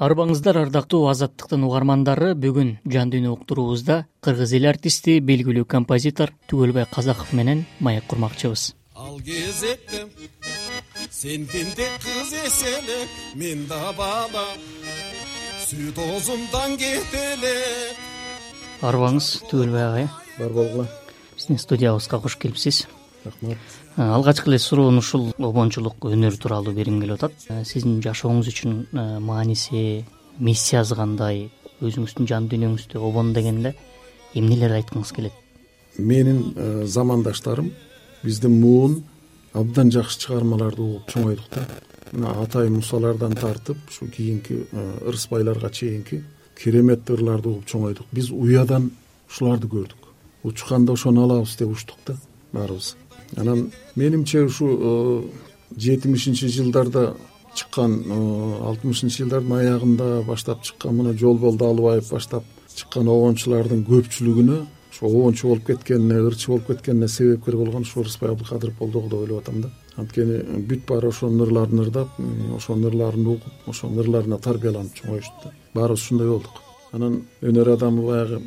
арыбаңыздар ардактуу азаттыктын угармандары бүгүн жан дүйнө уктуруубузда кыргыз эл артисти белгилүү композитор түгөлбай казаков менен маек курмакчыбыз. Ал кезекте сен тентек кыз эсе эле мен да бала сүт оозумдан кете элек арыбаңыз түгөлбай агай бар болгула биздин студиябызга кош келипсиз рахмат. Алгачкы эле суроону ушул обончулук өнөр тууралуу бергим келип атат. Э, сиздин жашооңуз үчүн э, мааниси миссиясы кандай? Өзүңүздүн жан дүйнөңүздө обон дегенде эмнелерди айткыңыз келет? Менин э, замандаштарым биздин муун абдан жакшы чыгармаларды угуп чоңойдук да. Мына атай мусалардан тартып ушу кийинки ырысбайларга чейинки керемет ырларды угуп чоңойдук. Биз уядан ушуларды көрдүк. Учканда ошону алабыз деп учтук да баарыбыз анан менимче ушу э, жетимишинчи жылдарда чыккан э, алтымышынчы жылдардын аягында баштап чыккан мына жолбол далыбаев баштап чыккан обончулардын көпчүлүгүнө ушу обончу болуп кеткенине ырчы болуп кеткенине себепкер болгон ушу ырысбай абдыкадыров болду го деп ойлоп атам да. Анткени бүт баары ошонун ырларын ырдап ошонун ырларын угуп ошонун ырларына тарбияланып чоңоюшту да. Баарыбыз ушундай болдук анан өнөр адамы баягы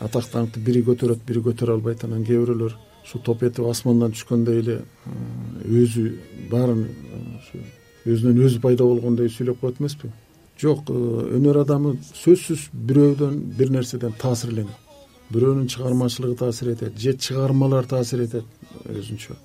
атак даңкты бири көтөрөт бири көтөрө албайт. Анан кээ бирөөлөр ушу топ этип асмандан түшкөндөй эле өзү баарын ушу өзүнөн өзү пайда болгондой сүйлөп коет эмеспи? Жок э, өнөр адамы сөзсүз бирөөдөн бир нерседен таасирленет бирөөнүн чыгармачылыгы таасир этет же чыгармалар таасир этет өзүнчө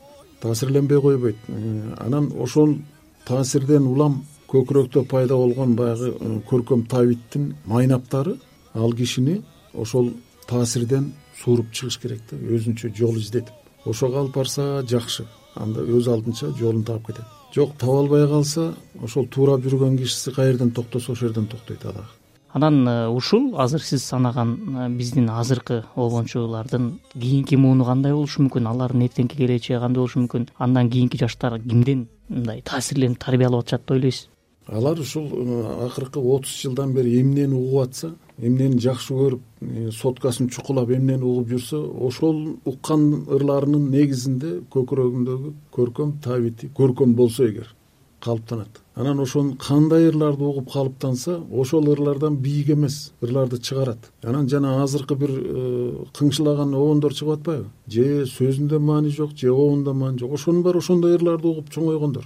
таасирленбей койбойт. Э, анан ошол таасирден улам көкүрөктө пайда болгон баягы көркөм табиттин майнаптары ал кишини ошол таасирден сууруп чыгыш керек да өзүнчө жол издетип. Ошого алып барса жакшы анда өз алдынча жолун таап кетет. Жок таба албай калса ошол туурап жүргөн кишиси каер жерден токтосо ошол жерден токтойт ал дагы. Анан ушул азыр сиз санаган биздин азыркы обончулардын кийинки мууну кандай болушу мүмкүн? Алардын эртеңки келечеги кандай болушу мүмкүн? Андан кийинки жаштар кимден мындай таасирленип тарбиялап атышат деп ойлойсуз алар ушул э, акыркы отуз жылдан бери эмнени угуп атса эмнени жакшы көрүп э, соткасын чукулап эмнени угуп жүрсө ошол уккан ырларынын негизинде көкүрөгүндөгү көркөм табити көркөм болсо эгер калыптанат. Анан ошону кандай ырларды угуп калыптанса ошол ырлардан бийик эмес ырларды чыгарат. Анан жана азыркы бир э, кыңшылаган обондор чыгып атпайбы? Же сөзүндө маани жок же обондо маани жок. Ошонун баары ошондой ырларды угуп чоңойгондор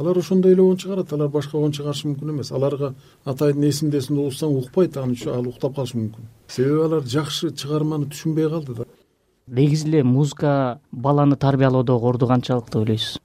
алар ошондой эле обон чыгарат алар башка обон чыгарышы мүмкүн эмес. Аларга атайдын эсиндесин угушсаң укпайт аны ал уктап калышы мүмкүн. Себеби алар жакшы чыгарманы түшүнбөй калды да. Негизи эле музыка баланы тарбиялоодо орду канчалык деп ойлойсуз.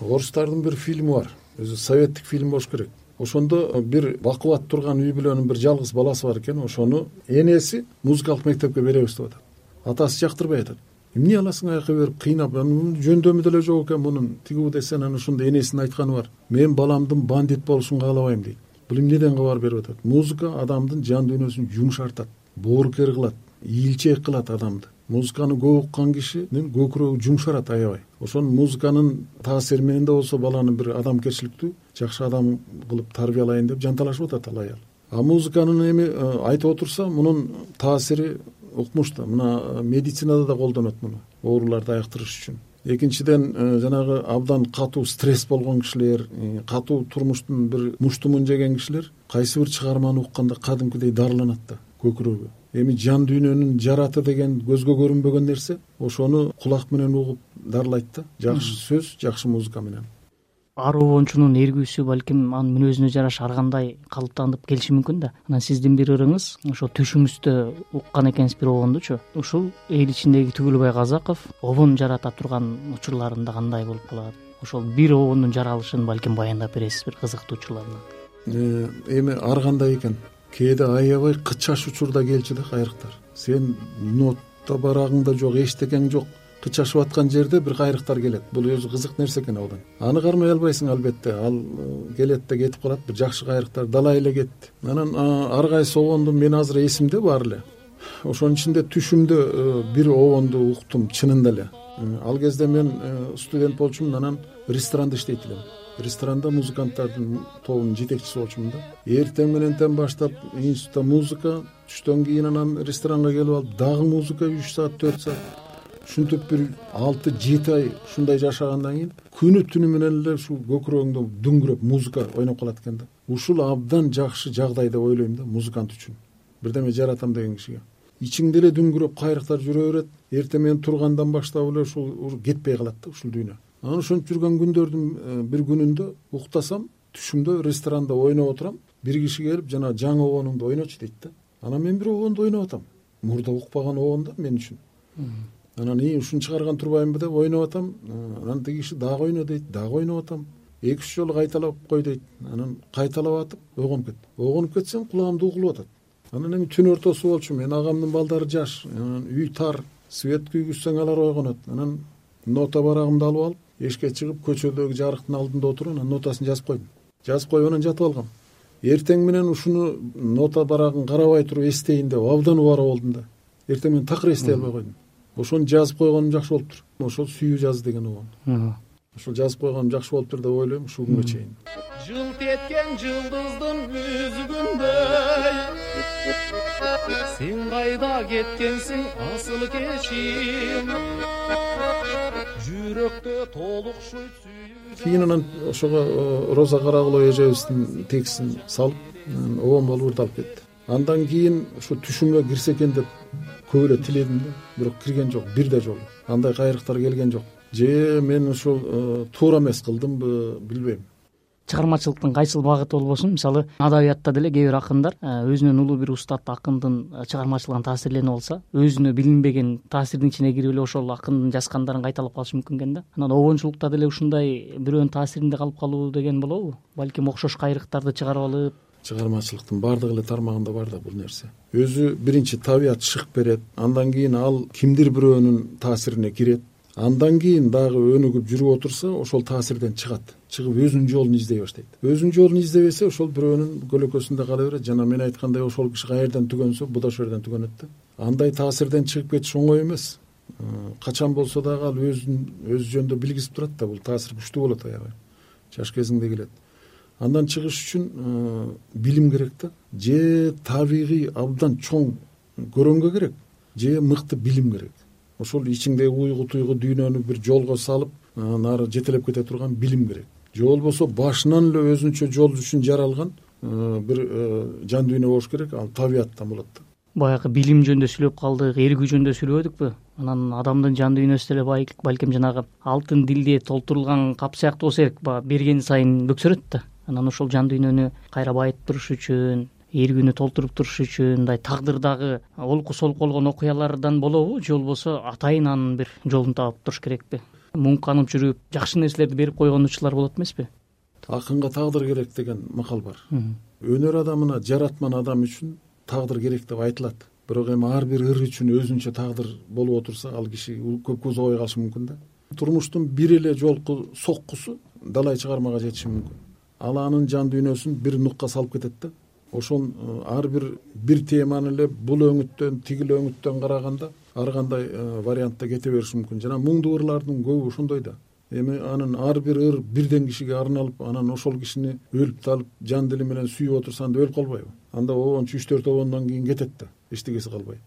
Орустардын бир фильми бар. Өзү советтик фильм болуш керек. Ошондо бир бакубат турган үй бүлөнүн бир жалгыз баласы бар экен. Ошону энеси музыкалык мектепке беребиз деп атат. Атасы жактырбай атат эмне аласың аяка берип кыйнап? Анан жөндөмү деле жок экен мунун. Тигүү десе анан ошондо энесинин айтканы бар. Мен баламдын бандит болушун каалабайм дейт. Бул эмнеден кабар берип атат? Музыка адамдын жан дүйнөсүн жумшартат боорукер кылат ийилчээк кылат адамды. Музыканы көп уккан кишинин көкүрөгү жумшарат аябай. Ошону музыканын таасири менен да болсо баланы бир адамгерчиликтүү жакшы адам кылып тарбиялайын деп жанталашып атат ал аял а музыканын эми э, айтып отурса мунун таасири укмуш да мына медицинада да колдонот муну ооруларды айыктырыш үчүн. Экинчиден э, жанагы абдан катуу стресс болгон кишилер катуу турмуштун бир муштумун жеген кишилер кайсы бир чыгарманы укканда кадимкидей дарыланат да көкүрөгү. Эми жан дүйнөнүн жараты деген көзгө көрүнбөгөн нерсе ошону кулак менен угуп дарылайт да. Жакшы сөз жакшы музыка менен ар обончунун эргүүсү балким анын мүнөзүнө жараша ар кандай калыптанып келиши мүмкүн да. Анан сиздин бир ырыңыз ошо түшүңүздө уккан экенсиз бир обондучу ушул эл ичиндеги түгүлбай казаков обон жарата турган учурларында кандай болуп калат? Ошол бир обондун жаралышын балким баяндап бересиз бир кызыктуу учурларынан э, эми ар кандай экен? Кээде аябай кычаш учурда келчү да кайрыктар сен нота барагыңда жок эчтекең жок кычашып аткан жерде бир кайрыктар келет. Бул өзү кызык нерсе экен абдан. Аны кармай албайсың албетте. Ал э, келет да кетип калат. Бир жакшы кайрыктар далай эле кетти анан ар кайсы обонду мен азыр эсимде баары эле. Ошонун ичинде түшүмдө э, бир обонду уктум чынында эле. Э, ал кезде мен студент болчумун анан ресторанда иштейт элем. Ресторанда музыканттардын тобунун жетекчиси болчумун да. Эртең менентен баштап институтта музыка түштөн кийин анан ресторанга келип алып дагы музыка үч саат төрт саат ушинтип бир алты жети ай ушундай жашагандан кийин күнү түнү менен эле ушул көкүрөгүңдө дүңгүрөп музыка ойноп калат экен да. Ушул абдан жакшы жагдай деп ойлойм да музыкант үчүн. Бирдеме жаратам деген кишиге. Ичиңде эле дүңгүрөп кайрыктар жүрө берет эртең менен тургандан баштап эле ушул кетпей калат да ушул дүйнө. Анан ошентип жүргөн күндөрдүн э, бир күнүндө уктасам түшүмдө ресторанда ойноп отурам бир киши келип жанагы жаңы обонуңду ойночу дейт да. Анан мен бир обонду ойноп атам. Мурда укпаган обон да мен үчүн анан ии ушуну чыгарган турбаймынбы деп ойноп атам. Э, анан тиги киши дагы ойно дейт дагы ойноп атам. Эки үч жолу кайталап кой дейт. Анан кайталап атып ойгонуп кеттим ойгонуп кетсем кулагымда угулуп атат. Анан эми түн ортосу болчу менин агамдын балдары жаш. Анан үй тар свет күйгүзсөң алар ойгонот. Анан нота барагымды алып алып эшикке чыгып көчөдөгү жарыктын алдында отуруп анан нотасын жазып койдум. Жазып коюп анан жатып алгам. Эртең менен ушуну нота барагын карабай туруп эстейин деп абдан убара болдум да. Эртең менен такыр эстей албай койдум ошону жазып койгонум жакшы болуптур ошол сүйүү жаз деген обон ошол жазып койгонум жакшы болуптур деп ойлойм ушул күнгө чейин. Жылт эткен жылдыздын үзүгүндөй сен кайда кеткенсиң асыл кечим жүрөктө толукшуйт сүйүү кийин анан ошого э, роза карагулова эжебиздин текстин салып обон болуп ырдалып кетти андан кийин ушу түшүмө кирсе экен деп көп эле тиледим да. Бирок кирген жок бир да жолу андай кайрыктар келген жок. Же мен ушул э, туура эмес кылдымбы билбейм. Чыгармачылыктын кайсыл багыты болбосун мисалы адабиятта деле кээ бир акындар э, өзүнөн улуу бир устат акындын э, чыгармачылыгынан таасирленип алса өзүнө билинбеген таасирдин ичине кирип эле ошол акындын жазгандарын кайталап калышы мүмкүн экен да. Анан обончулукта деле ушундай бирөөнүн таасиринде калып калуу деген болобу. Балким окшош кайрыктарды чыгарып алып чыгармачылыктын баардык эле тармагында бар да бул нерсе. Өзү биринчи табият шык берет андан кийин ал кимдир бирөөнүн таасирине кирет. Андан кийин дагы өнүгүп жүрүп отурса ошол таасирден чыгат. Чыгып өзүнүн жолун издей баштайт. Өзүнүн жолун издебесе ошол бирөөнүн көлөкөсүндө кала берет. Жана мен айткандай ошол киши каерден түгөнсө бу да ошол жерден түгөнөт да. Андай таасирден чыгып кетиш оңой эмес. Качан болсо дагы ал өзүн өзү жөнүндө билгизип турат да бул таасир күчтүү болот аябай. Жаш кезиңде келет андан чыгыш үчүн билим керек да. Же табигый абдан чоң көрөнгө керек же мыкты билим керек. Ошол ичиңдеги уйгу туйгу дүйнөнү бир жолго салып анан ары жетелеп кете турган билим керек. Же болбосо башынан эле өзүнчө жол үчүн жаралган бир жан дүйнө болуш керек ал табияттан болот да. Баягы билим жөнүндө сүйлөп калдык эргүү жөнүндө сүйлөбөдүкпү анан адамдын жан дүйнөсү деле балким жанагы алтын дилде толтурулган кап сыяктуу болсо керек баягы берген сайын бөксөрөт да анан ошол жан дүйнөнү кайра байыттырыш үчүн эргүүнү толтуруп туруш үчүн мындай тагдырдагы олку солку болгон окуялардан болобу же болбосо атайын анын бир жолун таап туруш керекпи? Муңканып жүрүп жакшы нерселерди берип койгон учурлар болот эмеспи? Акынга тагдыр керек деген макал бар. Өнөр адамына жаратман адам үчүн тагдыр керек деп айтылат. Бирок эми ар бир ыр үчүн өзүнчө тагдыр болуп отурса ал киши көпкө узабай калышы мүмкүн да. Турмуштун бир эле жолку соккусу далай чыгармага жетиши мүмкүн ал анын жан дүйнөсүн бир нукка салып кетет да. Ошол э, ар бир бир теманы эле бул өңүттөн тигил өңүттөн караганда ар кандай э, вариантта кете бериши мүмкүн. Жана муңдуу ырлардын көбү ошондой да. Эми анын ар бир ыр бирден кишиге арналып анан ошол кишини өлүп талып жан дили менен сүйүп отурса анда өлүп калбайбы? Анда обончу үч төрт обондон кийин кетет да эчтекеси калбай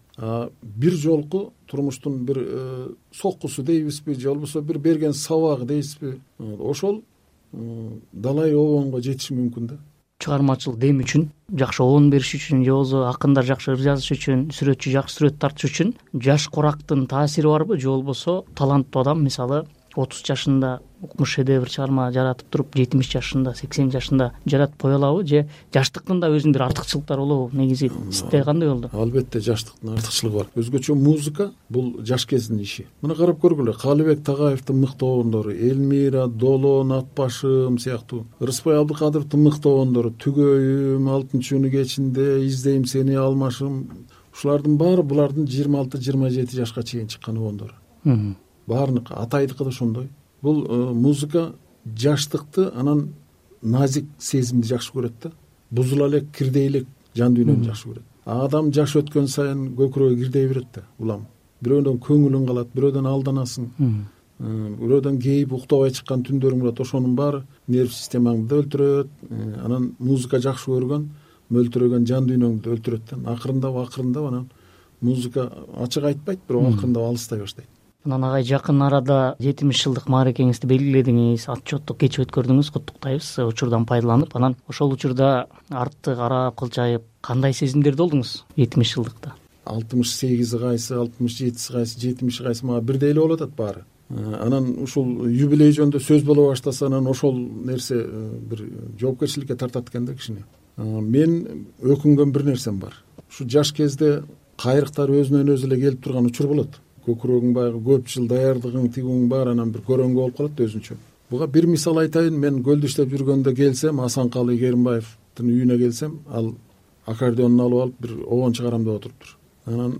бир жолку турмуштун бир э, соккусу дейбизби же болбосо бир берген сабагы дейсизби? Ошол далай обонго жетиши мүмкүн да. Чыгармачыл дем үчүн жакшы обон бериш үчүн же болбосо акындар жакшы ыр жазыш үчүн сүрөтчү жакшы сүрөт тартыш үчүн жаш курактын таасири барбы же болбосо таланттуу адам мисалы отуз жашында укмуш шедевр чыгарма жаратып туруп жетимиш жашында сексен жашында жаратып кое алабы же жаштыктын да өзүнүн бир артыкчылыктары болобу? Негизи сизде кандай болду? албетте жаштыктын артыкчылыгы бар. Өзгөчө музыка бул жаш кездин иши. Мына карап көргүлө калыбек тагаевдин мыкты обондору элмира долон ат башым сыяктуу. Ырысбай абдыкадыровдун мыкты обондору түгөйүм алтынчы күнү кечинде издейм сени алмашым ушулардын баары булардын жыйырма алты жыйырма жети жашка чейин чыккан обондор баарыныкы атайдыкы да ошондой. Бул э, музыка жаштыкты анан назик сезимди жакшы көрөт да. Бузула элек кирдей элек жан дүйнөнү жакшы көрөт. Адам жаш өткөн сайын көкүрөгү кирдей берет да улам. Бирөөнөн көңүлүң калат бирөөдөн алданасың. Э, бирөөдөн кейип уктабай чыккан түндөрүң болот ошонун баары нерв системаңды да өлтүрөт э, анан музыка жакшы көргөн мөлтүрөгөн жан дүйнөңдү өлтүрөт да. Акырындап акырындап анан музыка ачык айтпайт бирок акырындап алыстай баштайт анан агай жакын арада жетимиш жылдык мааракеңизди белгиледиңиз. Отчеттук кечип өткөрдүңүз куттуктайбыз. Учурдан пайдаланып анан ошол учурда артты карап кылжайып кандай сезимдерде болдуңуз жетимиш жылдыкта? Алтымыш сегизи кайсы алтымыш жетиси кайсы жетимиши кайсы мага бирдей эле болуп атат баары. Э, анан ушул юбилей жөнүндө сөз боло баштаса анан ошол нерсе э, бир жоопкерчиликке тартат экен да кичине э, мен өкүнгөн бир нерсем бар. Ушу жаш кезде кайрыктар өзүнөн өзү эле келип турган учур болот көкүрөгүң баягы көп жыл даярдыгың тигүүң баары анан бир көрөңгү болуп калат да өзүнчө. Буга бир мисал айтайын мен көлдү иштеп жүргөндө келсем асанкалы керимбаевдин үйүнө келсем ал аккордеонун алып алып бир обон чыгарам деп отуруптур анан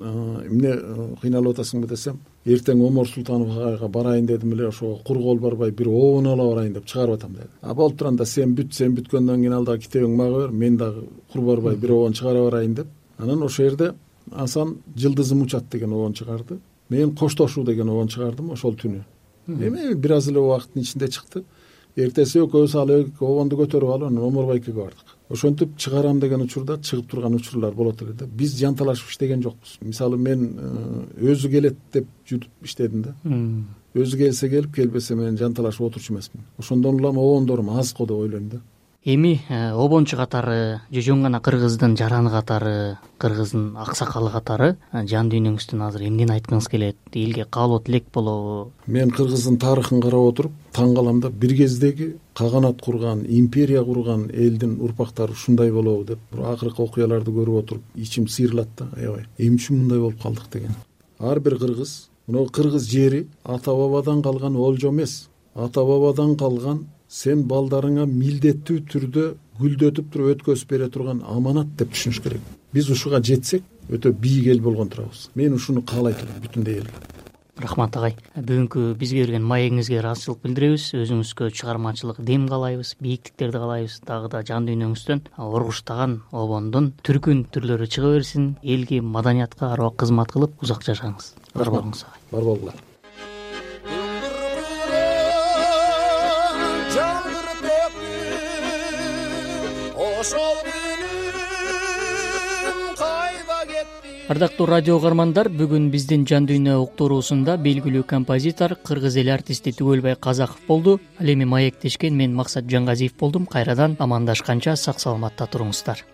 эмне кыйналып атасыңбы десем эртең омор султанов агайга барайын дедим эле ошого кур кол барбай бир обон ала барайын деп чыгарып атам деди а болуптур анда сен бүт сен бүткөндөн кийин ал дагы китебиңди мага бер мен дагы кур барбай бир обон чыгара барайын деп. Анан ошол жерде асан жылдызым учат деген обон чыгарды мен коштошуу деген обон чыгардым ошол түнү. Эми бир аз эле убакыттын ичинде чыкты. Эртеси экөөбүз ал обонду көтөрүп алып анан омор байкеге бардык. Ошентип чыгарам деген учурда чыгып турган учурлар болот эле да. Биз жанталашып иштеген жокпуз. Мисалы мен э, өзү келет деп жүрүп иштедим да. Өзү келсе келип келбесе мен жанталашып отурчу эмесмин. Ошондон улам обондорум аз го деп ойлойм да эми э, обончу катары жожон гана кыргыздын жараны катары кыргыздын аксакалы катары э, жан дүйнөңүздөн азыр эмнени айткыңыз келет. Элге каалоо тилек болобу? Мен кыргыздын тарыхын карап отуруп таң калам да бир кездеги каганат курган империя курган элдин урпактары ушундай болобу деп акыркы окуяларды көрүп отуруп ичим сыйрылат да аябай эмне үчүн мындай болуп калдык деген. Ар бир кыргыз мына кыргыз жери ата бабадан калган олжо эмес. Ата бабадан калган сен балдарыңа милдеттүү түрдө гүлдөтүп туруп өткөзүп бере турган аманат деп түшүнүш керек. Биз ушуга жетсек өтө бийик эл болгон турабыз. Мен ушуну каалайт элем бүтүндөй эл рахмат агай. Бүгүнкү бизге берген маегиңизге ыраазычылык билдиребиз. Өзүңүзгө чыгармачылык дем каалайбыз бийиктиктерди каалайбыз. Дагы да жан дүйнөңүздөн оргуштаган обондун түркүн түрлөрү чыга берсин элге маданиятка ар убак кызмат кылып узак жашаңыз. Бар болуңуз агай. Бар болгула ардактуу радио угармандар бүгүн биздин жан дүйнө уктуруусунда белгилүү композитор кыргыз эли артисти түгөлбай казаков болду. Ал эми маектешкен мен максат жангазиев болдум. Кайрадан амандашканча сак саламатта туруңуздар